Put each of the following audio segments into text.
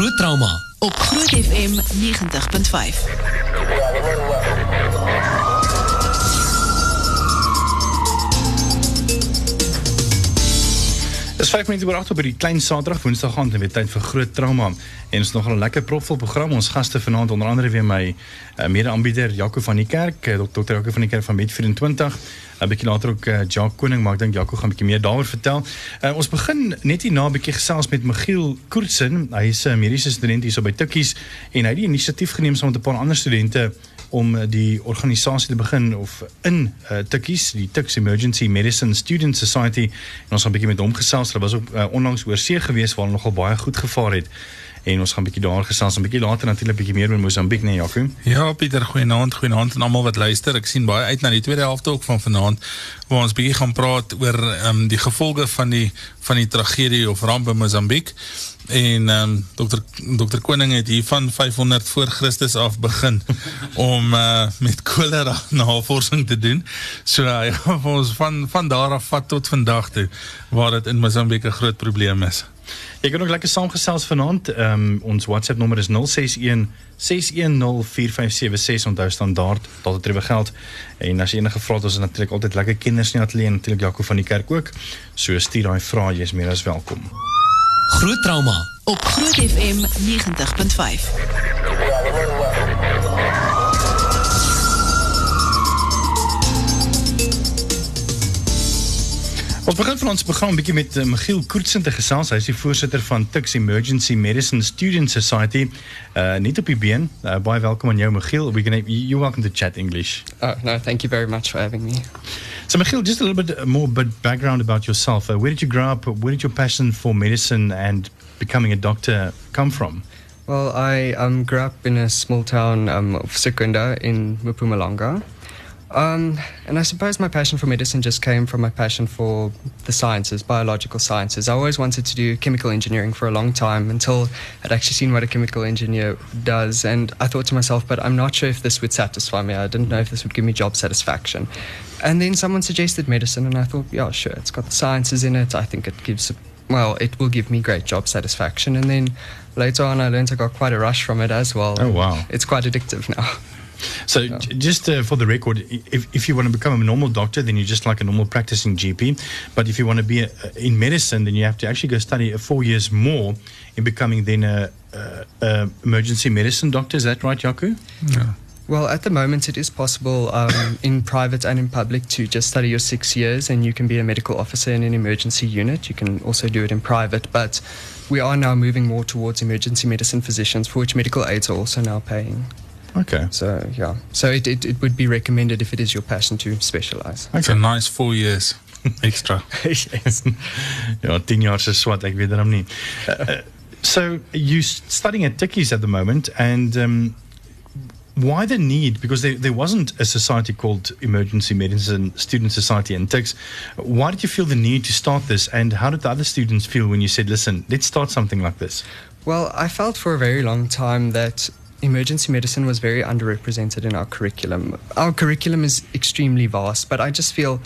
Groot Trauma op Groot FM 90.5. Dis 5 minute oor 8 op hierdie klein Saterdag Woensdag aand en weer tyd vir groot trauma. En ons nogal 'n lekker propvol program. Ons gaste vanaand onder andere weer my uh, mede-aanbieder Jaco van die Kerk, uh, Dr. Jaco van die Kerk van Met 24. 'n later ook uh, Jacques Koning, maar ek dink Jaco gaan bietjie meer daaroor vertel. Uh, ons begin net hier na 'n bietjie gesels met Michiel Koortsen. Hy is 'n mediese student hier so by Tikkies en hy het die inisiatief geneem saam met 'n paar ander studente om die organisasie te begin of in uh, Tikkies, die Tix Emergency Medicine Student Society. En ons gaan 'n bietjie met hom gesels. Hulle was ook uh, onlangs oor see gewees waar hulle nogal baie goed gevaar het en ons gaan 'n bietjie daar gesels 'n bietjie later natuurlik 'n bietjie meer oor Mosambiek nee Jaco. Ja Pieter, goeienaand, goeienaand aan almal wat luister. Ek sien baie uit na die tweede helfte ook van vanaand waar ons bietjie gaan praat oor ehm um, die gevolge van die van die tragedie of ramp in Mosambiek. En ehm um, dokter dokter Koning het hier van 500 voor Christus af begin om uh, met kolera navorsing te doen. So hy gaan ons van van daar af vat tot vandag toe waar dit in Mosambiek 'n groot probleem is. Jy kan ook lekker saamgesels vanaand. Ehm um, ons WhatsApp nommer is 061 6104576 onthou standaard tot dit terwyl geld. En as jy enige vrae het, ons is natuurlik altyd lekker kinders in die ateljee en natuurlik Jaco van die kerk ook. So stuur daai vrae, jy is meer as welkom. Groot trauma op Groot FM 90.5. Ons begin van ons program 'n bietjie met uh, Michiel Koortsen te gesels. Hy is die voorsitter van Tux Emergency Medicine Student Society. Uh net op die been. Uh, baie welkom aan jou Michiel. We can you welcome to chat English. Oh, no, thank you very much for having me. So Michiel, just a little bit more but background about yourself. Uh, where did you grow up? Where did your passion for medicine and becoming a doctor come from? Well, I um, grew up in a small town um, of Secunda in Mpumalanga. Um, and I suppose my passion for medicine just came from my passion for the sciences, biological sciences. I always wanted to do chemical engineering for a long time until I'd actually seen what a chemical engineer does. And I thought to myself, but I'm not sure if this would satisfy me. I didn't know if this would give me job satisfaction. And then someone suggested medicine, and I thought, yeah, sure, it's got the sciences in it. I think it gives, well, it will give me great job satisfaction. And then later on, I learned I got quite a rush from it as well. Oh, wow. It's quite addictive now. So, yeah. just uh, for the record, if, if you want to become a normal doctor, then you're just like a normal practicing GP. But if you want to be a, in medicine, then you have to actually go study four years more in becoming then a, a, a emergency medicine doctor. Is that right, Yaku? Yeah. Well, at the moment, it is possible um, in private and in public to just study your six years, and you can be a medical officer in an emergency unit. You can also do it in private, but we are now moving more towards emergency medicine physicians, for which medical aids are also now paying. Okay. So yeah. So it, it, it would be recommended if it is your passion to specialize. Okay. It's a nice four years extra. yes. ja, 10 jaar se swat, ek weet daarom nie. Uh, so you're studying at Dickies at the moment and um, why the need? Because there, there wasn't a society called Emergency Medicine Student Society in Tix. Why did you feel the need to start this? And how did the other students feel when you said, listen, let's start something like this? Well, I felt for a very long time that emergency medicine was very underrepresented in our curriculum. Our curriculum is extremely vast, but I just feel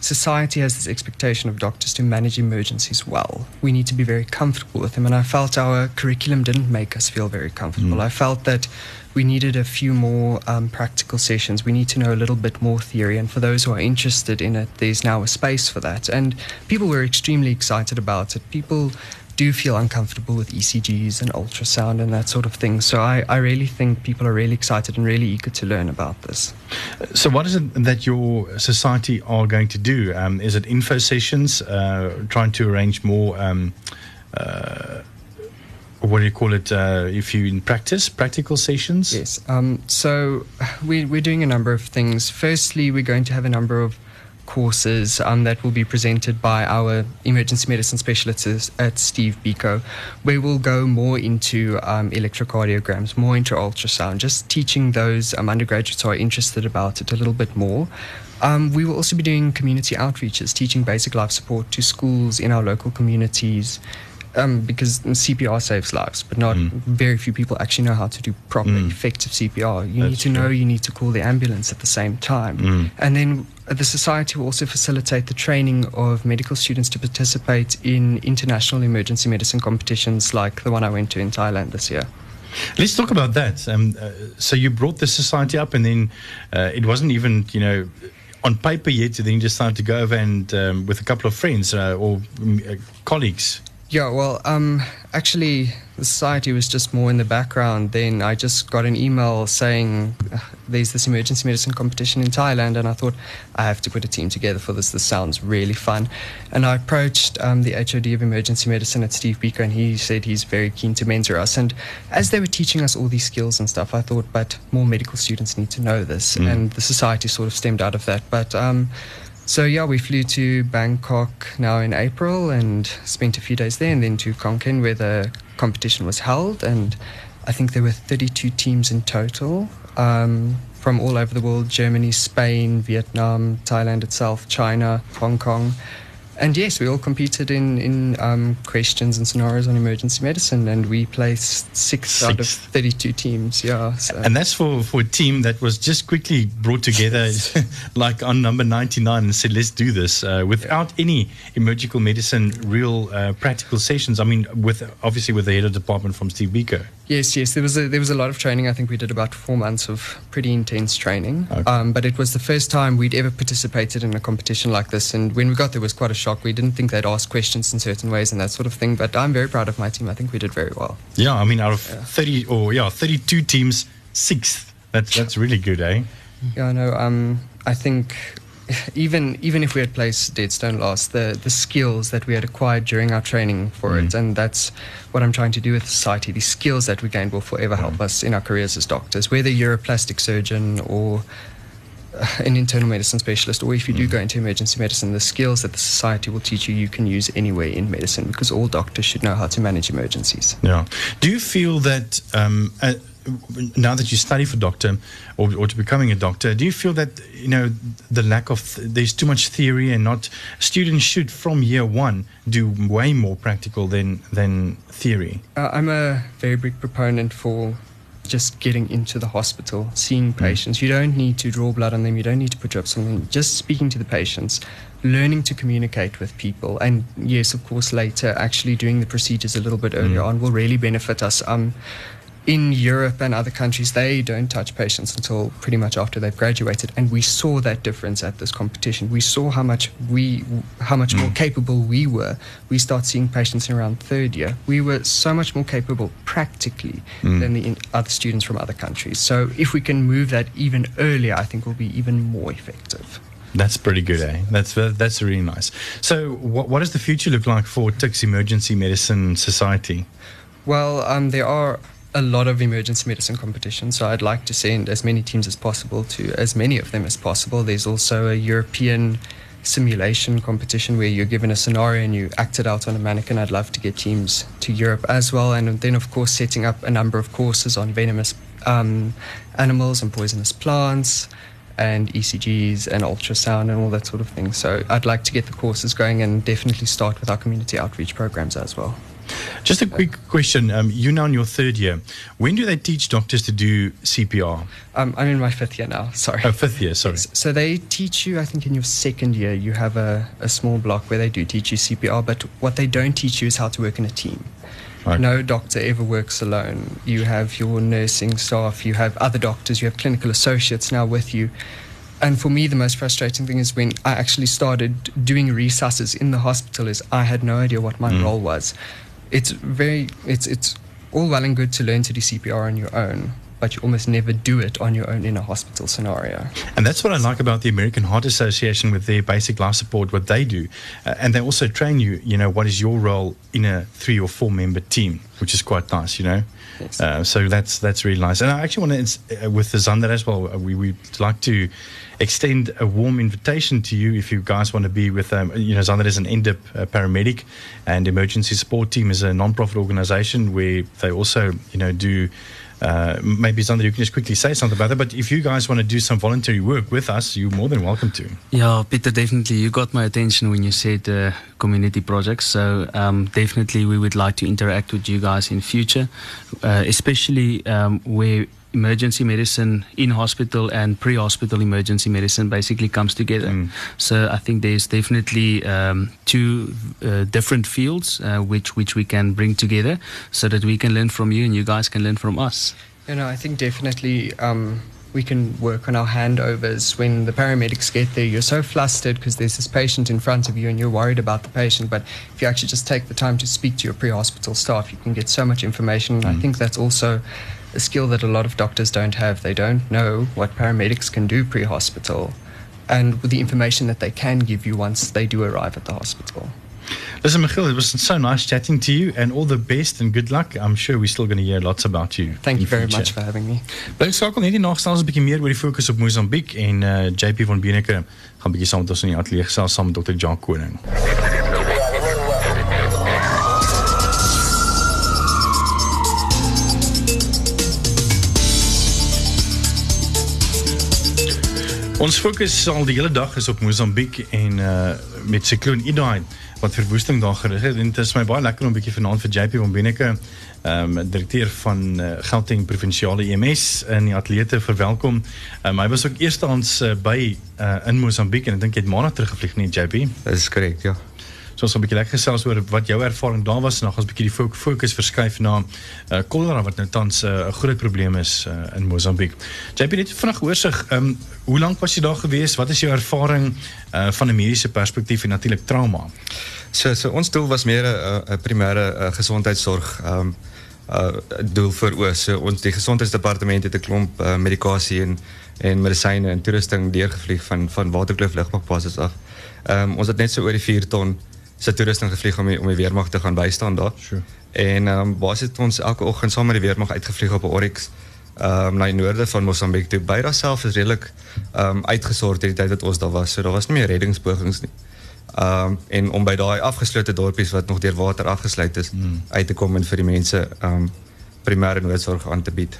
society has this expectation of doctors to manage emergencies well. We need to be very comfortable with them, and I felt our curriculum didn't make us feel very comfortable. Mm. I felt that we needed a few more um, practical sessions. We need to know a little bit more theory, and for those who are interested in it, there's now a space for that. And people were extremely excited about it. People do feel uncomfortable with ECGs and ultrasound and that sort of thing. So I, I really think people are really excited and really eager to learn about this. So, what is it that your society are going to do? Um, is it info sessions, uh, trying to arrange more? Um, uh, what do you call it? Uh, if you in practice, practical sessions. Yes. Um, so we, we're doing a number of things. Firstly, we're going to have a number of courses um, that will be presented by our emergency medicine specialists at Steve Biko, where we'll go more into um, electrocardiograms, more into ultrasound, just teaching those um, undergraduates who are interested about it a little bit more. Um, we will also be doing community outreaches, teaching basic life support to schools in our local communities. um, because CPR saves lives, but not very few people actually know how to do proper, effective CPR. You need That's to know, you need to call the ambulance at the same time. And then the society will also facilitate the training of medical students to participate in international emergency medicine competitions like the one I went to in Thailand this year. Let's talk about that. Um, uh, so you brought the society up, and then uh, it wasn't even, you know, on paper yet. Then you decided to go over and um, with a couple of friends uh, or um, uh, colleagues. Yeah, well, um, actually, the society was just more in the background. Then I just got an email saying there's this emergency medicine competition in Thailand, and I thought I have to put a team together for this. This sounds really fun. And I approached um, the HOD of emergency medicine at Steve Beaker, and he said he's very keen to mentor us. And as they were teaching us all these skills and stuff, I thought, but more medical students need to know this, and the society sort of stemmed out of that. But um, so yeah, we flew to Bangkok now in April and spent a few days there, and then to Khon where the competition was held. And I think there were 32 teams in total um, from all over the world: Germany, Spain, Vietnam, Thailand itself, China, Hong Kong. And yes, we all competed in in um, questions and scenarios on emergency medicine, and we placed sixth, out of 32 teams. Yeah, so. And that's for, for a team that was just quickly brought together, like on number 99, and said, let's do this uh, without any emergency medicine, real uh, practical sessions. I mean, with obviously with the head of department from Steve Beaker. Yes, yes. There was a, there was a lot of training. I think we did about four months of pretty intense training. Okay. Um, but it was the first time we'd ever participated in a competition like this. And when we got there, it was quite a shock. We didn't think they'd ask questions in certain ways and that sort of thing. But I'm very proud of my team. I think we did very well. Yeah, I mean, out of 30 or yeah, 32 teams, sixth. That's that's really good, eh? Yeah, no. Um, I think even even if we had placed Deadstone last, the the skills that we had acquired during our training for it, mm. and that's what I'm trying to do with society. These skills that we gained will forever help mm. us in our careers as doctors, whether you're a plastic surgeon or an internal medicine specialist, or if you do mm. go into emergency medicine, the skills that the society will teach you, you can use anywhere in medicine because all doctors should know how to manage emergencies. Yeah. Do you feel that um, now that you study for doctor or, or to becoming a doctor, do you feel that you know the lack of there's too much theory and not students should from year one do way more practical than than theory? Uh, I'm a very big proponent for just getting into the hospital, seeing patients. You don't need to draw blood on them. You don't need to put drops on them. Just speaking to the patients, learning to communicate with people, and yes, of course, later actually doing the procedures a little bit earlier on will really benefit us. Um, in Europe and other countries, they don't touch patients until pretty much after they've graduated, and we saw that difference at this competition. We saw how much we, how much more capable we were. We start seeing patients in around third year. We were so much more capable practically than the in, other students from other countries. So if we can move that even earlier, I think we'll be even more effective. That's pretty good, eh? That's that's really nice. So, what what does the future look like for Tix Emergency Medicine Society? Well, um, there are a lot of emergency medicine competitions, so I'd like to send as many teams as possible to as many of them as possible. There's also a European simulation competition where you're given a scenario and you act it out on a mannequin. I'd love to get teams to Europe as well, and then of course setting up a number of courses on venomous um, animals and poisonous plants. And ECGs and ultrasound and all that sort of thing. So I'd like to get the courses going and definitely start with our community outreach programs as well. Just a quick question. Um, you're now in your third year. When do they teach doctors to do CPR? Um, I'm in my fifth year now. Sorry. Oh, fifth year. Sorry. So they teach you, I think, in your second year, you have a, a small block where they do teach you CPR, but what they don't teach you is how to work in a team. Right. No doctor ever works alone. You have your nursing staff, you have other doctors, you have clinical associates now with you. And for me, the most frustrating thing is when I actually started doing resusces in the hospital is I had no idea what my role was. It's very, it's, it's all well and good to learn to do CPR on your own, but you almost never do it on your own in a hospital scenario. And that's what I like about the American Heart Association with their basic life support, what they do. Uh, and they also train you, you know, what is your role in a three or four member team, which is quite nice, you know. Yes. Uh, so that's that's really nice. And I actually want to, uh, with the Zander as well, uh, we, we'd like to extend a warm invitation to you if you guys want to be with, um, you know, Zander is an NDIP uh, paramedic and emergency support team is a non-profit organization where they also, you know, do uh, maybe Zander, you can just quickly say something about that. But if you guys want to do some voluntary work with us, you're more than welcome to. Yeah, Peter, definitely. You got my attention when you said uh, community projects. So um, definitely, we would like to interact with you guys in future, uh, especially um, where emergency medicine in hospital and pre-hospital emergency medicine basically comes together. So I think there's definitely um, two uh, different fields uh, which which we can bring together, so that we can learn from you and you guys can learn from us. You know, I think definitely um, we can work on our handovers when the paramedics get there. You're so flustered because there's this patient in front of you and you're worried about the patient. But if you actually just take the time to speak to your pre hospital staff, you can get so much information. And I think that's also a skill that a lot of doctors don't have. They don't know what paramedics can do pre hospital and with the information that they can give you once they do arrive at the hospital. Listen, Michiel, it was so nice chatting to you, and all the best and good luck. I'm sure we're still going to hear lots about you. Thank you very future. much for having me. Bly skakel hierdie nagstel ons 'n bietjie meer oor die fokus op Mosambiek en uh, JP van Beneke gaan bietjie saam met ons in die ateljee gesels saam met Dr. Jacques Koning. Ons fokus al die hele dag is op Mosambiek en uh met sikloon Idai wat verwoesting daar gerig het dit is my baie lekker om 'n bietjie vanaand vir JP van ehm um, direkteur van uh, Gauteng Provinsiale EMS in die atlete verwelkom. Um, hy was ook eerstehands uh, by uh, in Mosambiek en ek dink hy het maandag teruggevlieg nie JP. Is correct, ja. So ons gaan 'n bietjie lekker gesels oor wat jou ervaring daar was en dan gaan ons 'n bietjie die fo- fokus verskuif na uh, cholera wat nou tans uh, 'n groot probleem is uh, in Mosambiek. JP net vinnig oorsig, ehm hoe lank was jy daar gewees? Wat is jou ervaring van 'n mediese perspektief en natuurlik trauma? So, so ons doel was meer 'n 'n primêre gesondheidsorg uh doel vir oë. So ons die gesondheidsdepartement het 'n klomp uh, medikasie en en medisyne en toerusting deurgevlieg van van Waterkloof lugmagbasis af. Um ons het net so oor die 4 ton se toerusting gevlieg om die, om die weermag te gaan bystaan daar. Sure. En um basies het ons elke oggend saam met die weermag uitgevlieg op 'n Oryx um na die noorde van Mosambiek toe. Beira self is redelik um uitgesort in die tyd wat ons daar was. So daar was nie meer reddingspogings nie. Um en om by daai afgeslote dorpies wat nog deur water afgesluit is Hmm. uit te kom en vir die mense um primêre noodsorg aan te bied.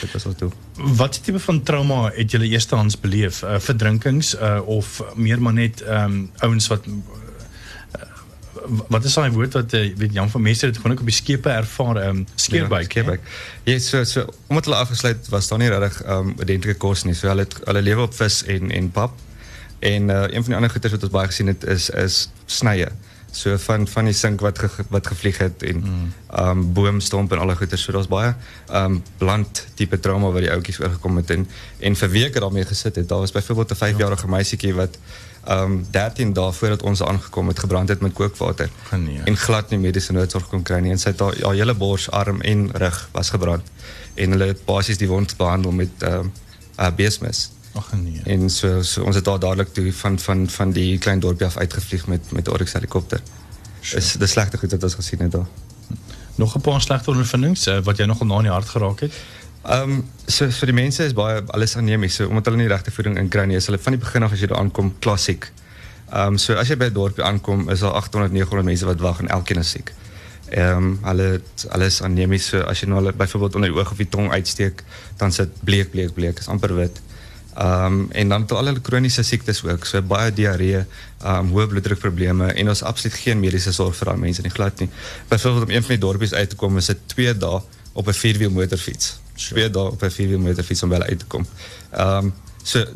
Dit was ons doel. Wat tipe van trauma het julle eerstehands beleef? Uh, verdrinkings uh, of meer maar net ehm um, ouens wat wat is daai woord wat uh, weet Jan van Mestre het gewoon ook op die skepe ervaar ehm um, skeerbuik. Ja, skeerbuik. Ja, so so omdat hulle afgesluit was daar nie regtig um identieke kos nie. So hulle het, hulle lewe op vis en en pap. En uh, een van die ander goeders wat ons baie gesien het is is snye. So van van die sink wat ge, wat gevlieg het en mm. um boomstomp en alle goeders. So daar's baie um bland tipe trauma wat die ouetjies oorgekom het en en vir weke daarmee gesit het. Daar was byvoorbeeld 'n 5-jarige meisietjie wat um 13 dae voordat ons aangekom het gebrand het met kookwater Nee. en glad nie mediese noodsorg kon nie en sy het haar haar hele bors, arm en rug was gebrand en hulle het basies die wond behandel met ehm um, uh, beesmis. Ag nee. En so, so ons het daar dadelik toe van van van die klein dorpie af uitgevlieg met met 'n Oryx helikopter. Is dis slegte goed wat ons gesien het daar. Nog 'n paar slegte ondervindings uh, wat jou nogal na in die hart geraak het. Ehm um, so die mense is baie alles anemies. So omdat hulle nie regte voeding in kry nie, hulle van die begin af as jy daar aankom klassiek. Ehm um, so as jy by 'n dorpie aankom, is daar 800 900 mense wat wag en elkeen is siek. Ehm um, hulle alles anemies. So as jy nou hulle byvoorbeeld onder die oog of die tong uitsteek, dan sit bleek bleek bleek, is amper wit. Ehm en dan het hulle allerlei kroniese siektes ook, so baie diarree, ehm um, hoë en ons absoluut geen mediese sorg vir daai mense nie glad nie. Byvoorbeeld om een van die dorpies uit te kom, is dit 2 dae op 'n vierwiel motorfiets. Twee dae op 'n vierwiel motorfiets om by hulle uit te kom. Ehm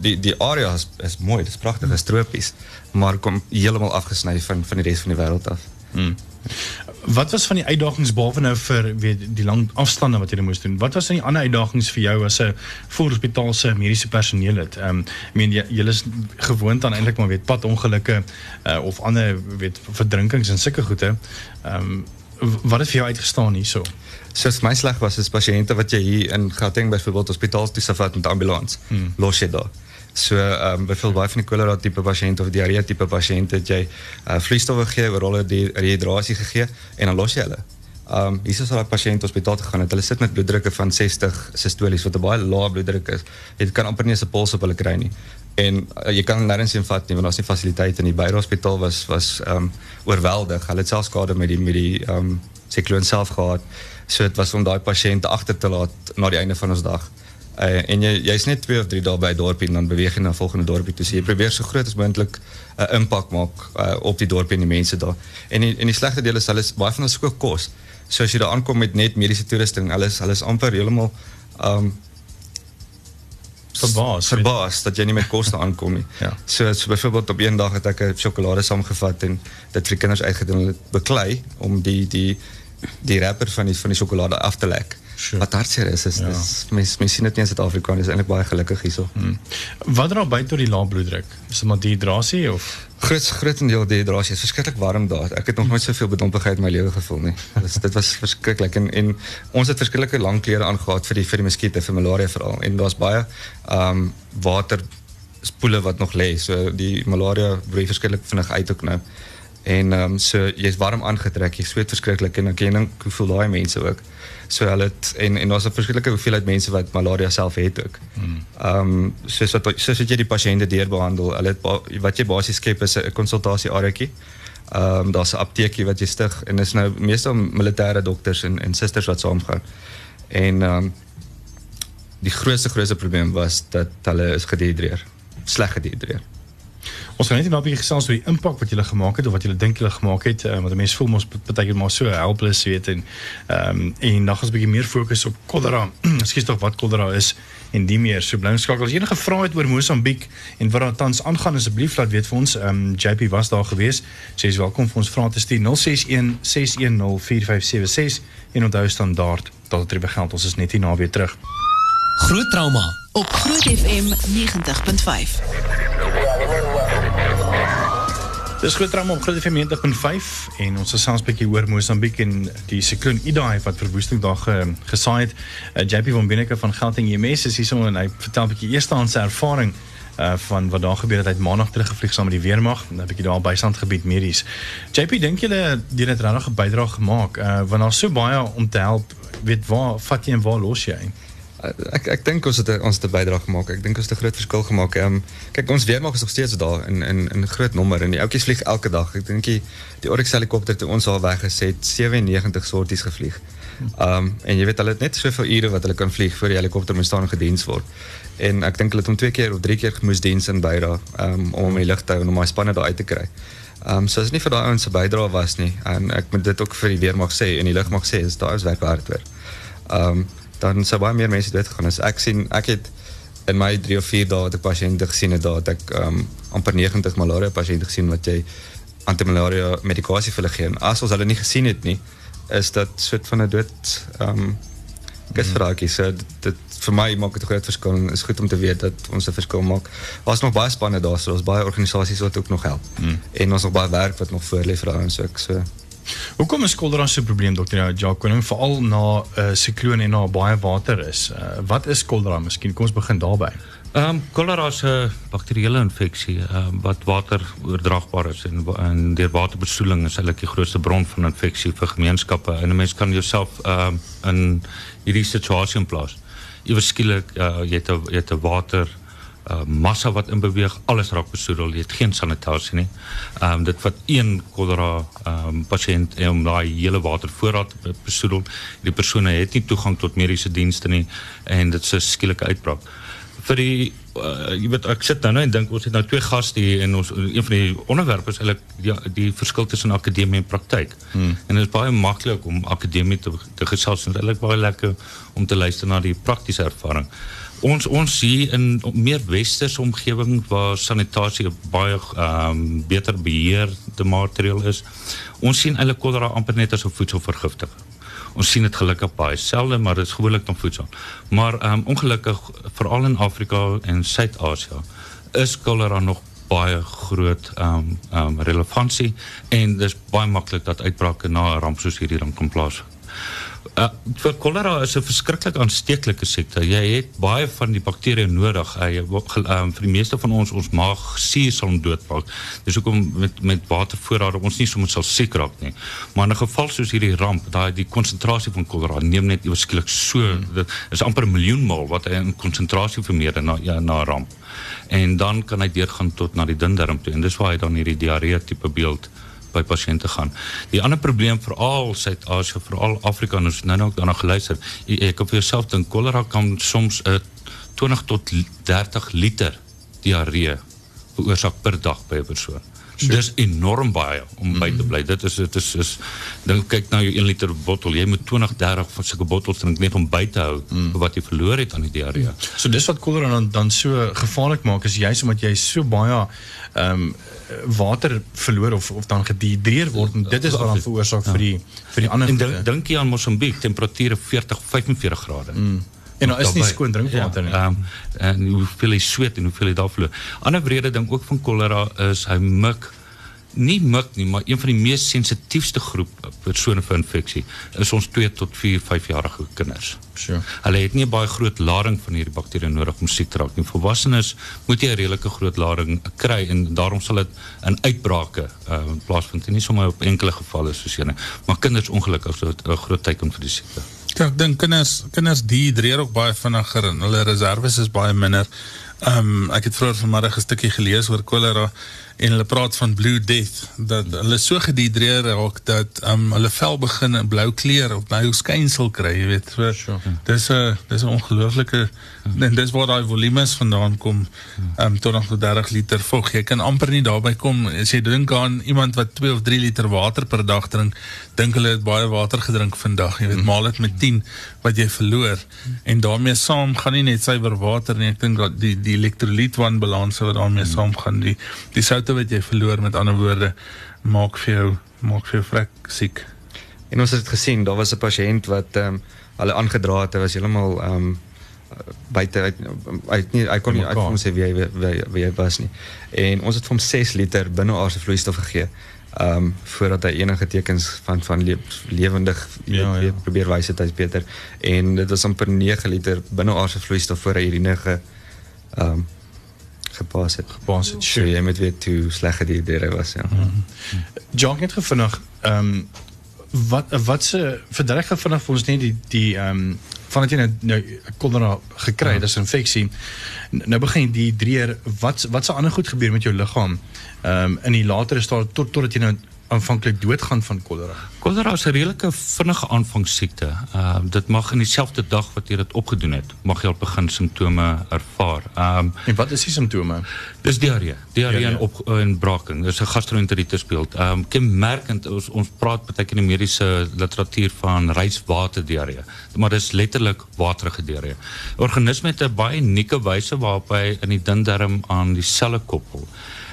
die die area is is mooi, dis pragtig, is tropies, maar kom heeltemal afgesny van van die res van die wêreld af. Wat was van die uitdagings behalwe nou vir weet die lang afstande wat jy moes doen? Wat was dan die ander uitdagings vir jou as 'n voorhospitaalse mediese personeel het? Ehm um, meen is gewoond aan eintlik maar weet padongelukke uh, of ander weet verdrinkings en sulke goede. Ehm wat het vir jou uitgestaan hierso? Soos my sleg was is pasiënte wat jy hier in Gauteng byvoorbeeld hospitaal toe sou vat met ambulans. Hmm. Los jy daar. So ehm um, byvoorbeeld baie van die cholera tipe pasiënte of diarree tipe pasiënte het jy uh, vloeistowwe gegee, die rehydrasie gegee en dan los jy hulle. Ehm um, hier is al 'n pasiënt hospitaal toe gegaan het. Hulle sit met bloeddrukke van 60 sistolies wat 'n baie lae bloeddruk is. Jy kan amper nie eens 'n pols op hulle kry nie. En uh, jy kan nêrens heen vat nie want daar's nie fasiliteite in die Beira hospitaal was was ehm um, oorweldig. Hulle het skade met die met die ehm um, sikloon self gehad. So dit was om daai pasiënt agter te laat na die einde van ons dag. Uh, en jy jy's net 2 of 3 dae by 'n dorpie en dan beweeg jy na 'n volgende dorpie toe. So jy probeer so groot as moontlik 'n uh, impak maak uh, op die dorpie en die mense daar. En die, en die slegte deel is hulle is baie van ons skoon kos. So as jy daar aankom met net mediese toerusting, hulle is hulle is amper heeltemal um Verbaas. verbaas dat jy nie met kos daar aankom nie. Ja. So, so byvoorbeeld op een dag het ek 'n sjokolade saamgevat en dit vir die kinders en dit beklei om die die die wrapper van die van die sjokolade af te lek. Sure. Wat hartseer is is Ja. ja. dis mens mens sien dit nie in Suid-Afrika nie, is eintlik baie gelukkig hierso. Hmm. Wat dra by tot die lae bloeddruk? Is dit maar dehydrasie of Groot grootendeel dehydrasie. Dit is verskriklik warm daar. Ek het nog nooit soveel bedompigheid in my lewe gevoel nie. Dis dit was verskriklik en en ons het verskillike lang klere aangetree vir die vir die muskiete, vir malaria veral. En daar's baie ehm um, water spoele wat nog lê. So die malaria broei verskriklik vinnig uit ook nou. En ehm um, so jy's warm aangetrek, jy sweet verskriklik en dan dink hoe voel daai mense ook. So hulle het en en daar's 'n verskillike hoeveelheid mense wat malaria self het ook. Ehm um, soos wat soos wat jy die pasiënte deurbehandel, hulle het ba- wat jy basies skep is 'n konsultasie areetjie. Ehm um, daar's 'n apteekie wat jy stig en dis nou meestal militêre dokters en en susters wat saamgaan. En ehm um, die grootste grootste probleem was dat hulle is gedehidreer. Sleg gedehidreer. Ons gaan net 'n bietjie gesels oor die impak wat julle gemaak het of wat julle dink julle gemaak het, uh, want mense voel mos partykeer maar so helpless weet en ehm um, en dan gaan ons 'n bietjie meer fokus op kolera. Ekskuus tog wat kolera is en die meer. So bly skakel. As jy enige vrae het oor Mosambiek en wat daar tans aangaan, asseblief laat weet vir ons. Ehm um, JP was daar gewees. Sy is welkom vir ons vrae te stuur 061 610 4576 en onthou standaard dat dit weer geld. Ons is net hier na weer terug. Groot trauma. Op Groot FM 90.5. Dis groot trauma op Groot FM 90.5 en ons gesels 'n bietjie oor Mosambiek en die sikloon Idai wat verwoesting daar ge, gesaai het. Uh, JP van Binneke van Gauteng EMS is hierso en hy vertel 'n bietjie eerstehandse ervaring uh van wat daar gebeur het het maandag teruggevlieg saam met die weermag en 'n bietjie daar by Sandgebied medies. JP dink julle jy het regtig 'n bydrae gemaak uh want daar's so baie om te help. Weet waar vat jy en waar los jy? Uh, Ek ek dink ons het 'n- ons het 'n bydrae gemaak. Ek dink ons het 'n groot verskil gemaak. Ehm um, kyk ons is nog steeds daar in in in groot nommer en die ouetjies vlieg elke dag. Ek dink die die Oryx helikopter toe ons al weg is het 97 sorties gevlieg. Ehm en jy weet hulle het net soveel ure wat hulle kan vlieg voor die helikopter moet staan en gediens word. En ek dink hulle het twee keer of drie keer moes diens in ehm om in die lug te hou en om daai spanne daar uit te kry. Ehm um, so as dit nie vir daai ouens se bydrae was nie en ek moet dit ook vir die weermag sê en die lugmag sê is daai is werk hard hoor. Ehm dan sou baie meer mense dood gegaan. As ek sien ek het in my 3 of 4 dae wat ek pasiënte gesien het, daar het ek um, amper 90 malaria pasiënte gesien wat jy antimalaria medikasie vir hulle gee. En as ons hulle nie gesien het nie, is dit soort van 'n dood ehm um, kusvraagie. So dit, dit vir my maak dit 'n groot verskil en is goed om te weet dat ons 'n verskil maak. Daar's nog baie spanne daar, so daar's baie organisasies wat ook nog help. Mm. En ons nog baie werk wat nog voor lê vir daai ouens ook. So Hoekom is kolera so 'n probleem dokter Koning veral na 'n uh, sikloon en na baie water is? Uh, wat is kolera? Miskien kom ons begin daarby. Ehm um, kolera is 'n bakterieële infeksie um, wat water oordraagbaar is en en deur waterbesoedeling is eintlik die grootste bron van infeksie vir gemeenskappe. En 'n mens kan jouself ehm um, in hierdie situasie plaas. Iewers skielik uh, jy het 'n jy het 'n water uh, massa wat in beweeg, alles raak besoedel, jy het geen sanitasie nie. Ehm um, dit vat een kolera ehm um, pasiënt om daai hele watervoorraad te be- besoedel. Die persone het nie toegang tot mediese dienste nie en dit is 'n skielike uitbraak vir die uh, jy weet ek sit nou nou en dink ons het nou twee gaste hier en ons een van die onderwerpe is eintlik die, die verskil tussen akademie en praktyk. Hmm. En dit is baie maklik om akademie te te gesels en eintlik baie lekker om te luister na die praktiese ervaring. Ons ons hier in meer westerse omgewing waar sanitasie baie ehm um, beter beheerde materiaal is. Ons sien eintlik kolera amper net as 'n voedselvergiftiging. Ons sien dit gelukkig baie selde, maar dit is gewoonlik dan voedsel. Maar um, ongelukkig veral in Afrika en Suid-Asië is kolera nog baie groot ehm um, ehm um, relevantie en dis baie maklik dat uitbrake na 'n ramp soos hierdie dan kan plaasvind. Uh, vir kolera is 'n verskriklik aansteeklike siekte. Jy het baie van die bakterieë nodig. Hy um, vir die meeste van ons ons maag suur sal doodmaak. Dis hoekom met met watervoorrade ons nie sommer sal siek raak nie. Maar in 'n geval soos hierdie ramp, daai die konsentrasie van kolera neem net eweskielik so dit is amper 'n miljoen maal wat hy in konsentrasie vermeerder na ja, na ramp. En dan kan hy deurgaan tot na die dundarm toe en dis waar hy dan hierdie diarree tipe beeld by pasiënte gaan. Die ander probleem veral Suid-Asië, veral Afrika en ons nou nou ook daarna geluister. Ek op jouself dink kolera kan soms 'n 20 tot 30 liter diarree veroorsaak per dag 'n persoon. Dis enorm baie om by te bly. Dit is dit is is dink kyk na jou 1 liter bottel. Jy moet 20, 30 van sulke bottels drink net om by te hou vir wat jy verloor het aan die diarree. So dis wat kolera dan dan so gevaarlik maak is juist omdat jy so baie ehm um, water verloor of of dan gedehidreer word en dit is wat dan veroorsaak vir die vir die ander En dink jy aan Mosambiek, temperature 40, 45 grade. Mm. En daar is nie skoon drinkwater nie. Ja, um, en hoeveel hy sweet en hoeveel hy daar verloor. Ander wrede ding ook van kolera is hy mik nie mik nie, maar een van die mees sensitiefste groep persone vir infeksie is ons 2 tot 4, 5 jarige kinders. So. Hulle het nie baie groot lading van hierdie bakterie nodig om siek te raak nie. Volwassenes moet jy 'n redelike groot lading kry en daarom sal dit in uitbrake uh, plaasvind nie sommer op enkele gevalle soos hierdie. Maar kinders ongelukkig dit 'n groot teken vir die siekte. Ja, ek dink kinders kinders dehydreer ook baie vinniger en hulle reserves is baie minder. Ehm um, ek het vroeër vanmiddag 'n stukkie gelees oor kolera en hulle praat van blue death dat hulle so gedehydreer raak dat um, hulle vel begin 'n blou kleur of blou skynsel kry, jy weet. So, Sure. Dis 'n dis 'n ongelooflike en dis waar daai volumes vandaan kom. Ehm um, 20 tot 30 liter vog. Jy kan amper nie daarby kom as jy dink aan iemand wat 2 of 3 liter water per dag drink, dink hulle het baie water gedrink vandag. Jy weet, maal dit met 10 wat jy verloor. En daarmee saam gaan nie net suiwer water nie. Ek dink dat die die elektrolytwanbalanse wat daarmee saam gaan, die die soutte wat jy verloor met ander woorde maak vir jou maak vir jou vrek siek. En ons het dit gesien, daar was 'n pasiënt wat ehm um, hulle aangedra het, hy was heeltemal ehm um, buite uit het nie hy kon nie uit hom sê wie hy wie, wie hy was nie. En ons het vir hom 6 liter binneaardse vloeistof gegee. Ehm um, voordat hy enige tekens van van le lewendig Ja, ja, ja. ja. probeer wys het hy's beter. En dit was amper 9 liter binneaardse vloeistof voor hy urine ge ehm um, gepas het. Baas het So jy moet weet hoe sleg dit deur was ja. Mm. Jacques net gevinnig ehm um, wat wat se verduidelik gou vinnig vir ons net die die ehm um, vandat jy nou nou kolera gekry het, dis 'n infeksie. Nou begin jy dehydreer. Wat wat se ander goed gebeur met jou liggaam? Ehm um, in die latere stadium tot totdat jy nou aanvanklik doodgaan van kolera. Kolera is 'n redelike vinnige aanvangssiekte. Ehm uh, dit mag in dieselfde dag wat jy dit opgedoen het, mag jy al begin simptome ervaar. Ehm um, En wat is die simptome? dis diarree, diarree en op en braking. Dis 'n gastroenteritis beeld. Ehm um, kenmerkend ons ons praat baie keer in die mediese literatuur van reiswater diarree, maar dis letterlik waterige diarree. Organisme het 'n baie unieke wyse waarop hy in die dun darm aan die selle koppel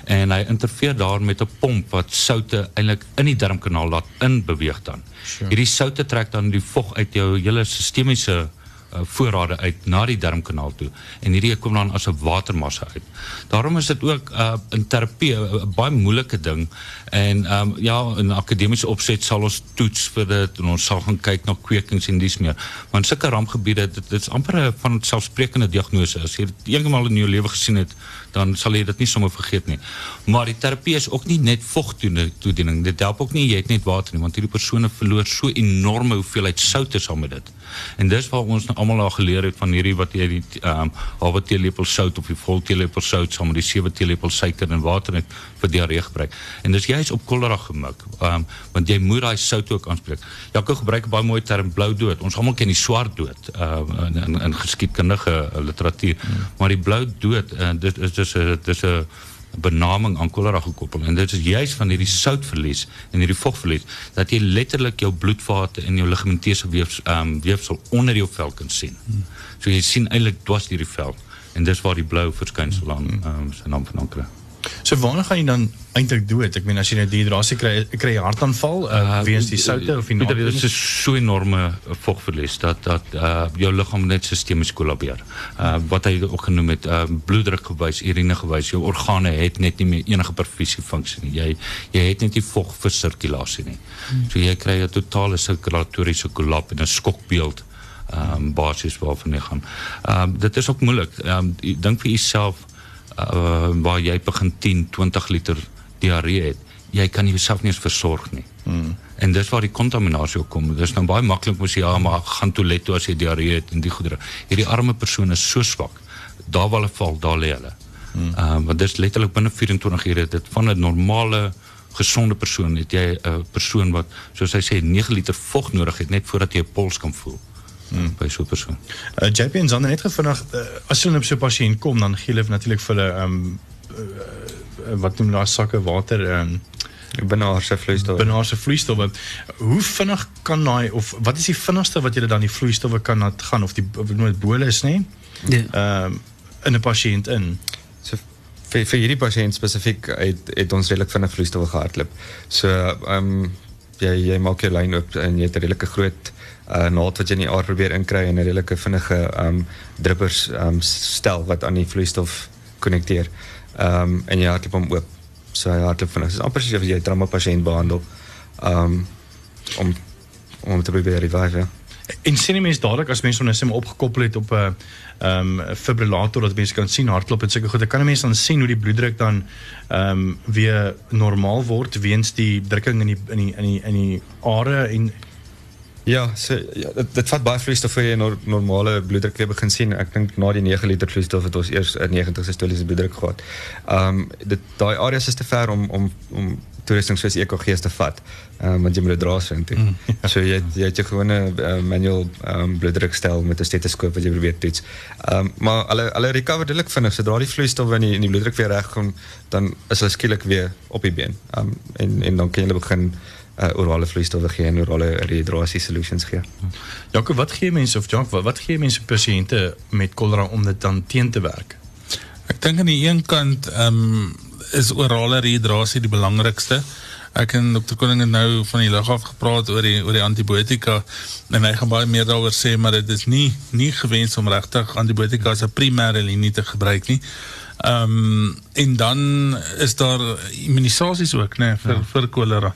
en hy interfereer daar met 'n pomp wat soutte eintlik in die darmkanaal laat inbeweeg dan. Sure. Hierdie soutte trek dan die vog uit jou hele sistemiese uh, voorrade uit na die darmkanaal toe en hierdie kom dan as 'n watermassa uit. Daarom is dit ook uh, in terapie 'n- 'n baie moeilike ding en um, ja in akademiese opset sal ons toets vir dit en ons sal gaan kyk na kwekings en dis meer. Maar in sulke rampgebiede dit, dit is amper 'n van selfsprekende diagnose. As jy dit eendag in jou lewe gesien het, dan sal jy dit nie sommer vergeet nie. Maar die terapie is ook nie net vogtoediening. Dit help ook nie jy het net water nie, want hierdie persone verloor so enorme hoeveelheid soutte saam met dit. En dis waar ons nou almal al geleer het van hierdie wat jy die ehm um, halwe teelepel sout of die vol teelepel sout saam met die sewe teelepel suiker en water net vir diarree gebruik. En dis juist op kolera gemik. Ehm um, want jy moet daai sout ook aanspreek. Jaco gebruik 'n baie mooi term blou dood. Ons almal ken die swart dood ehm um, in, in in geskiedkundige uh, literatuur. Hmm. Maar die blou dood uh, dit is dis 'n dis 'n benaming aan kolera gekoppel en dit is juis van hierdie soutverlies en hierdie vogverlies dat jy letterlik jou bloedvate en jou ligamenteuse weefs, um, weefsel onder jou vel kan sien. So jy sien eintlik dwars die vel en dis waar die blou verskynsel aan um, sy naam vandaan kry. So wanneer gaan jy dan eintlik dood? Ek meen as jy nou dehydrasie kry, kry jy hartaanval uh, weens die soutte of die Dit natrium? is so enorme uh, vogverlies dat dat uh, jou liggaam net sistemies kollabeer. Uh, wat hy ook genoem het, uh, bloeddruk gewys, urine gewys, jou organe het net nie meer enige perfusie funksie nie. Jy jy het net nie vog vir sirkulasie nie. So jy kry 'n totale sirkulatoriese kollap en 'n skokbeeld ehm um, basies waarvan jy gaan. Ehm um, dit is ook moeilik. Ehm um, dink vir jouself uh, waar jy begin 10, 20 liter diarree het. Jy kan jouself nie eens versorg nie. Mm. En dis waar die kontaminasie ook kom. Dis nou baie maklik mos jy ja, maar gaan toilet toe as jy diarree het en die goedere. Hierdie arme persoon is so swak. Daar waar hulle val, daar lê hulle. Mm. Uh, want dis letterlik binne 24 ure dit van 'n normale gesonde persoon het jy 'n persoon wat soos hy sê 9 liter vog nodig het net voordat jy 'n pols kan voel. Hmm. by so 'n persoon. Uh, JP en Zander net gevinnig uh, as hulle op so 'n pasiënt kom dan gee hulle natuurlik vir hulle ehm um, uh, wat noem hulle sakke water ehm um, Benaarse vloeistowwe. Benaarse vloeistowwe. Hoe vinnig kan daai of wat is die vinnigste wat jy dan die vloeistowwe kan laat gaan of die met bolus nê? Ja. Ehm um, in 'n pasiënt in. So vir vir hierdie pasiënt spesifiek het het ons redelik vinnig vloeistowwe gehardloop. So ehm um, jy jy maak jou lyn oop en jy het 'n redelike groot uh, naald wat jy in die aar probeer inkry en 'n redelike vinnige um, drippers um, stel wat aan die vloeistof konnekteer. Ehm um, en jy hardloop hom oop. So hy hardloop vinnig. Dit is amper soos jy 'n trauma pasiënt behandel. Um, om om te probeer revive. Ja. En sien die mens dadelik as mense onnesim opgekoppel het op 'n ehm um, fibrillator dat mense kan sien hartklop en sulke goed. Dan kan 'n mens dan sien hoe die bloeddruk dan ehm um, weer normaal word weens die drukking in die in die in die in die are en Ja, so ja, dit dit vat baie vloeistof vir jy nor, normale bloeddruk weer begin sien. Ek dink na die 9 liter vloeistof het ons eers 'n 90 systoliese bloeddruk gehad. Ehm um, dit daai areas is te ver om om om toerusting soos EKG's te vat. Ehm um, want jy moet dit dra so intoe. Mm. So jy jy het jou gewone uh, manual ehm um, bloeddrukstel met 'n stetoskoop wat jy probeer toets. Ehm um, maar hulle hulle recover delik vinnig. Sodra die vloeistof in die in die bloeddruk weer reg kom, dan is hulle skielik weer op die been. Ehm um, en en dan kan jy begin uh, orale vloeistowwe gee en orale rehydrasie solutions gee. Jaco, wat gee mense of Jaco, wat, wat gee mense pasiënte met kolera om dit dan teen te werk? Ek dink aan die een kant ehm um, is orale rehydrasie die belangrikste. Ek en Dr. Koning het nou van die lug af gepraat oor die oor die antibiotika en hy gaan baie meer daaroor sê maar dit is nie nie gewens om regtig antibiotika as 'n primêre linie te gebruik nie. Ehm um, en dan is daar immunisasies ook nê nee, vir ja. vir kolera.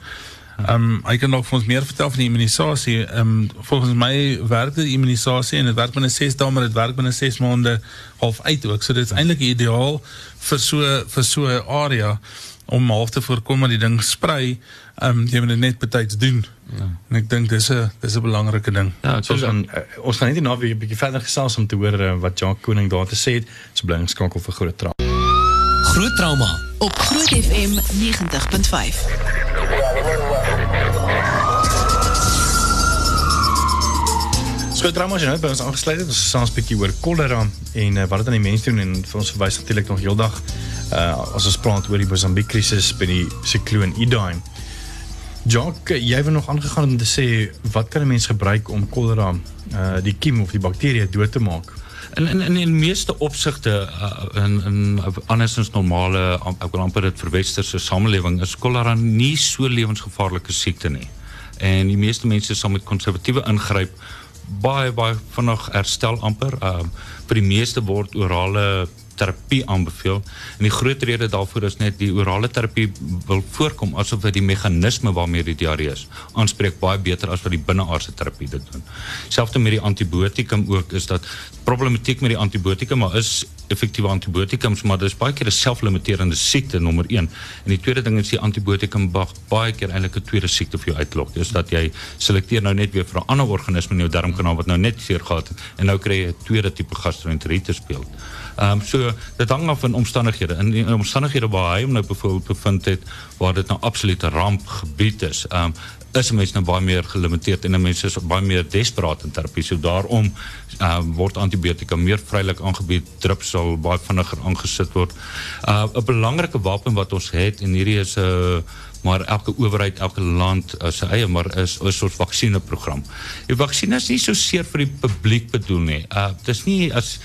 Ehm um, hy kan nog vir ons meer vertel van die immunisasie. Ehm um, volgens my werk die immunisasie en dit werk binne 6 dae maar dit werk binne 6 maande half uit ook. So dit is eintlik ideaal vir so vir so 'n area om half te voorkom dat die ding sprei. Ehm um, jy moet dit net betyds doen. Ja. En ek dink dis 'n dis 'n belangrike ding. Ja, ons gaan uh, ons gaan net hierna weer 'n bietjie verder gesels om te hoor uh, wat Jacques Koning daar te sê het. So bly skakel vir groot trauma. Groot trauma op Groot FM 90.5. Skoot drama is nou by ons aangesluit het. Ons gesels 'n bietjie oor kolera en uh, wat dit aan die mense doen en vir ons verwys natuurlik nog heeldag uh as ons praat oor die Mosambiek krisis by die sikloon Idai. Jock, jy het nog aangegaan om te sê wat kan 'n mens gebruik om kolera uh die kiem of die bakterie dood te maak? In in in die meeste opsigte uh, in in andersins normale ek wil amper dit vir westerse samelewing is kolera nie so lewensgevaarlike siekte nie. En die meeste mense sal met konservatiewe ingryp baie baie vinnig herstel amper. Uh, vir die meeste word orale terapie aanbeveel. En die groot rede daarvoor is net die orale terapie wil voorkom asof dit die meganisme waarmee die diarree is aanspreek baie beter as wat die binneaardse terapie dit doen. Selfs met die antibiotikum ook is dat problematiek met die antibiotikum maar is effektiewe antibiotikums maar dis baie keer 'n selflimiterende siekte nommer 1. En die tweede ding is die antibiotikum baie keer eintlik 'n tweede siekte vir jou uitlok. Dis dat jy selekteer nou net weer vir 'n ander organisme in jou darmkanaal wat nou net seer gehad het en nou kry jy 'n tweede tipe gastroenteritis speel. Ehm um, so dit hang af van omstandighede. In die omstandighede waar hom nou byvoorbeeld bevind het waar dit nou absolute rampgebied is. Ehm um, is mense nou baie meer gelimiteerd en mense is baie meer desperaat in terapie. So daarom uh, word antibiotika meer vrylik aangebied. Drups sal baie vinniger aangesit word. Uh, 'n Belangrike wapen wat ons het en hierdie is uh, maar elke owerheid, elke land uh, sy eie maar is 'n soort vaksineprogram. Die vaksines is nie so seer vir die publiek bedoel nie. Uh dis nie as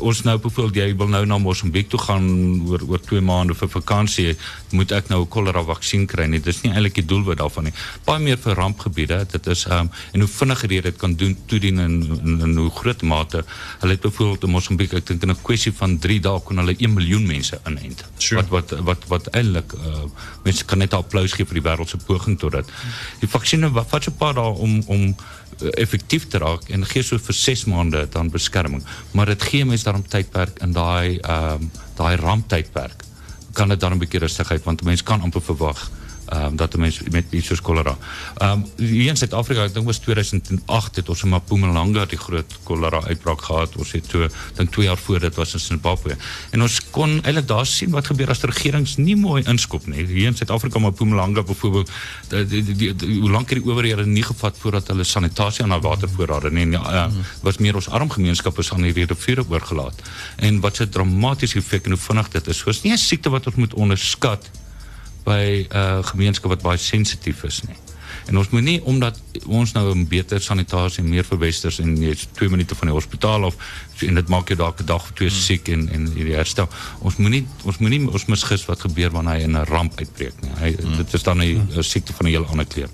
ons nou byvoorbeeld jy wil nou na Mosambiek toe gaan oor oor 2 maande vir vakansie moet ek nou 'n kolera vaksin kry nie. Dis nie eintlik die doelwit daarvan nie. Baie meer vir rampgebiede dit is um, en hoe vinniger jy dit kan doen toedien in, in hoe groot mate. Hulle het byvoorbeeld in Mosambiek ek dink in 'n kwessie van 3 dae kon hulle 1 miljoen mense inent. Sure. wat wat wat wat eintlik uh, mense kan net applous gee vir die wêreld se poging tot dit die vaksines wat so 'n paar dae om om effektief te raak en gee so vir 6 maande dan beskerming. Maar dit gee mense daarom tydperk in daai ehm um, daai ramptydperk. Kan dit dan 'n bietjie rustigheid want mense kan amper verwag um, dat 'n mens met iets soos cholera. Um hier in Suid-Afrika, ek dink was 2008 het ons in Mpumalanga die groot cholera uitbraak gehad. Ons het toe dink 2 jaar voor dit was in Zimbabwe. En ons kon eintlik daar sien wat gebeur as regerings nie mooi inskop nie. Hier in Suid-Afrika maar Mpumalanga byvoorbeeld, die, die, die, die, hoe lank het die owerhede nie gevat voordat hulle sanitasie aan hulle watervoorrade nie. En, ja, uh, was meer ons arm gemeenskappe aan hierdie riviere oorgelaat. En wat so dramatiese effek en hoe vinnig dit is. So is nie 'n siekte wat ons moet onderskat by 'n uh, gemeenskap wat baie sensitief is nie. En ons moet nie omdat ons nou 'n beter sanitasie en meer verwesters en jy's 2 minute van die hospitaal af en dit maak jou dalk 'n dag of twee hmm. siek en en hierdie herstel. Ons moenie ons moenie ons misgis wat gebeur wanneer hy in 'n ramp uitbreek nie. Hy hmm. dit is dan 'n hmm. siekte van 'n heel ander kleur.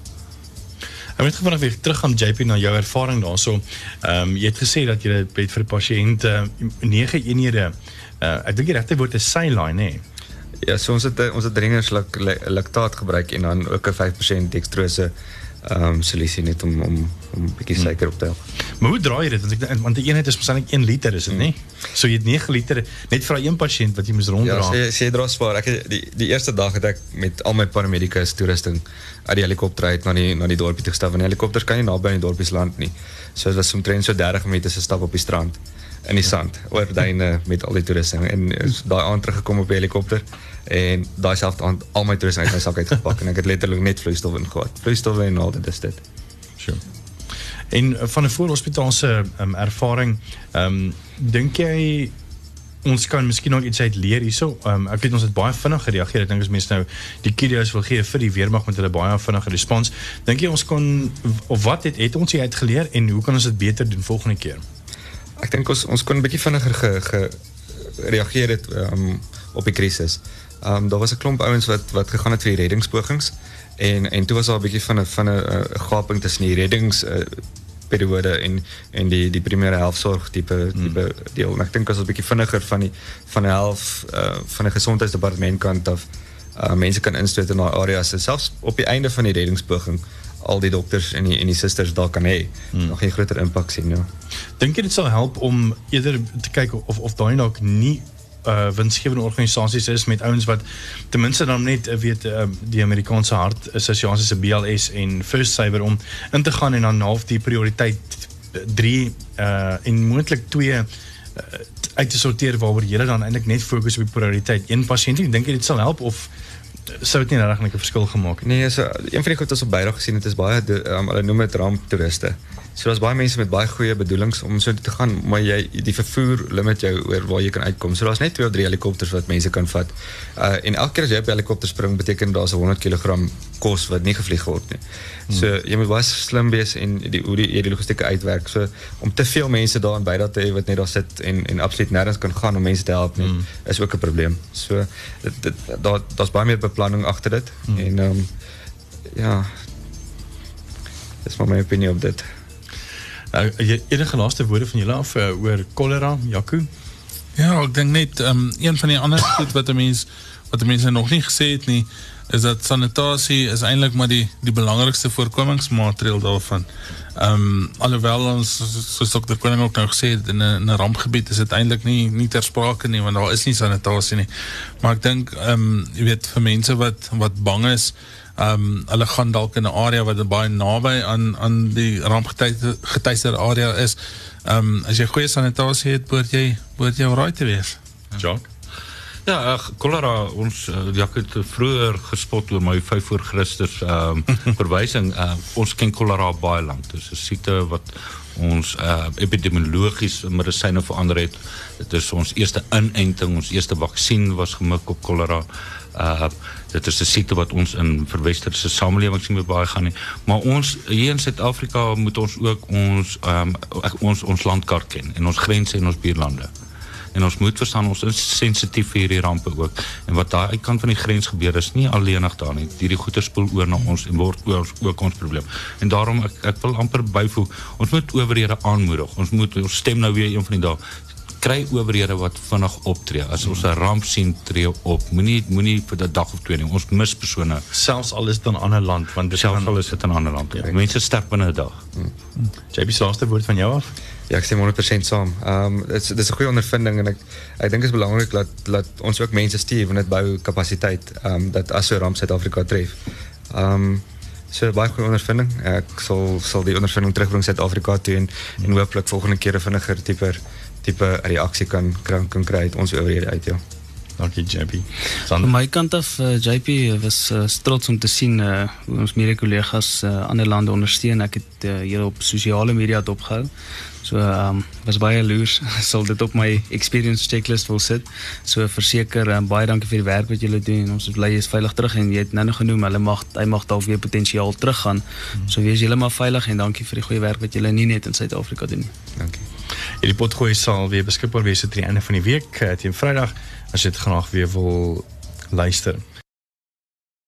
Ek moet gewoon weer terug gaan JP na jou ervaring daarso. Ehm um, jy het gesê dat jy het vir die pasiënt uh, 9 eenhede uh, ek dink die regte woord is saline nê. Nee. Ja, so ons het ons het dringend lak, laktaat gebruik en dan ook 'n 5% dextrose ehm um, solusie net om om om 'n bietjie suiker op te help. Maar hoe draai jy dit? Want ek want die eenheid is waarskynlik 1 liter is dit mm. nie? So jy het 9 liter net vir een pasiënt wat jy moet ronddra. Ja, sê sê dra swaar. Ek het, die die eerste dag het ek met al my paramedics toerusting uit die helikopter uit na die na die dorpie toe gestap. Want helikopters kan nie naby aan die dorpies land nie. So dit was omtrent so 30 minute se stap op die strand in die sand oor duine met al die toerusting en daai aand teruggekom op helikopter en daai selfde aand al my toerusting uit my sak uitgepak en ek het letterlik net vloeistof ingehad. Vloeistof en al dit is dit. En uh, van 'n voorhospitaalse um, ervaring, ehm um, dink jy ons kan miskien nog iets uit leer hierso. Um, ek weet ons het baie vinnig gereageer. Ek dink as nou die kudos wil gee vir die weermag met hulle baie vinnige respons. Dink jy ons kon of wat het het ons uit geleer en hoe kan ons dit beter doen volgende keer? Ek dink ons ons kon 'n bietjie vinniger ge, ge reageer het um, op die krisis. Ehm um, daar was 'n klomp ouens wat wat gegaan het vir die reddingspogings en en toe was daar 'n bietjie van 'n van 'n uh, gaping tussen die reddings uh, periode en en die die primêre helfsorg tipe hmm. tipe deel. En ek dink as ons 'n bietjie vinniger van die van die helf uh, van die gesondheidsdepartement kant af uh, mense kan instoot in daai areas selfs op die einde van die reddingspoging al die dokters en die en die susters daar kan hê hmm. nog 'n groter impak sien ja. Dink jy dit sal help om eerder te kyk of of daai dalk nie uh winsgewende organisasies is met ouens wat ten minste dan net uh, weet uh, die Amerikaanse hart assosiasie se BLS en First Saver om in te gaan en dan half die prioriteit 3 uh en moontlik 2 uh, uit te sorteer waaroor jy dan eintlik net fokus op die prioriteit een pasiënt dink dit sal help of sou dit nie regtig 'n verskil gemaak nee so een van die goed wat ons op bydrae gesien het is baie um, hulle noem dit ramp toeriste So daar's baie mense met baie goeie bedoelings om so te gaan, maar jy die vervoer limit jou oor waar jy kan uitkom. So daar's net twee of drie helikopters wat mense kan vat. Uh en elke keer as jy op 'n helikopter spring, beteken daar's 'n 100 kg kos wat nie gevlieg word nie. So hmm. jy moet baie slim wees en die hoe die, die logistieke uitwerk. So om te veel mense daar in by dat jy wat net daar sit en en absoluut nêrens kan gaan om mense te help nie, hmm. is ook 'n probleem. So dit, dit daar daar's baie meer beplanning agter dit hmm. en ehm um, ja. Dis maar my opinie op dit. Uh, enige laaste woorde van julle af uh, oor cholera, Jaco? Ja, ek dink net um, een van die ander goed wat 'n mens wat mense nog nie gesê het nie, is dat sanitasie is eintlik maar die die belangrikste voorkomingsmaatreël daarvan. Ehm um, alhoewel ons soos dokter Koning ook nou gesê het in 'n 'n rampgebied is dit eintlik nie nie ter sprake nie want daar is nie sanitasie nie. Maar ek dink ehm um, jy weet vir mense wat wat bang is ehm um, hulle gaan dalk in 'n area wat baie naby aan aan die rampgetuister area is. Ehm um, as jy goeie sanitasie het, moet jy moet jy reg te wees. Jock. Ja, cholera ons uh, ja, het vroeër gespot oor my 5 voor Christus ehm um, verwysing. Uh, ons ken cholera baie lank. Dis 'n siekte wat ons uh, epidemiologies medisyne verander het. Dit is ons eerste inenting, ons eerste vaksin was gemik op cholera. Uh dit is 'n siekte wat ons in verwesterse samelewings nie meer baie gaan nie. Maar ons hier in Suid-Afrika moet ons ook ons um, ons ons landkaart ken en ons grense en ons buurlande. En ons moet verstaan ons is sensitief vir hierdie rampe ook. En wat daai uit kant van die grens gebeur is nie alleenig daar nie. Hierdie goeie spoel oor na ons en word ook ons probleem. En daarom ek wil amper byvoeg, ons moet owerhede aanmoedig. Ons moet ons stem nou weer een van die dae kry owerhede wat vinnig optree. As ons 'n ramp sien tree op, moenie moenie vir 'n dag of twee nie. Ons mis persone selfs al is dit in 'n ander land want dit selfs al is dit in 'n ander land. Ja, Mense sterf binne 'n dag. JP se laaste woord van jou af. Ja, ek stem 100% saam. Ehm um, dit is dis 'n goeie ondervinding en ek ek dink dit is belangrik dat dat ons ook mense stuur want dit bou kapasiteit ehm um, dat as so 'n ramp Suid-Afrika tref. Ehm um, so baie goeie ondervinding. Ek sal sal die ondervinding terugbring Suid-Afrika toe en en hooplik volgende keer 'n vinniger tipe tipe reaksie kan kan, kan kry uit ons owerhede uit ja. Dankie JP. Van my kant af uh, JP was uh, trots om te sien uh, hoe ons mede kollegas uh, ander lande ondersteun. Ek het uh, hier op sosiale media het opgehou. So ehm um, was baie loers sal dit op my experience checklist wil sit. So verseker um, baie dankie vir die werk wat julle doen. Ons is bly jy is veilig terug en jy het nou nog genoem hulle mag hy mag dalk weer potensiaal teruggaan. Hmm. So wees julle maar veilig en dankie vir die goeie werk wat julle nie net in Suid-Afrika doen nie. Dankie. Hierdie potgooi sal weer beskikbaar wees tot die einde van die week teen Vrydag as jy dit graag weer wil luister.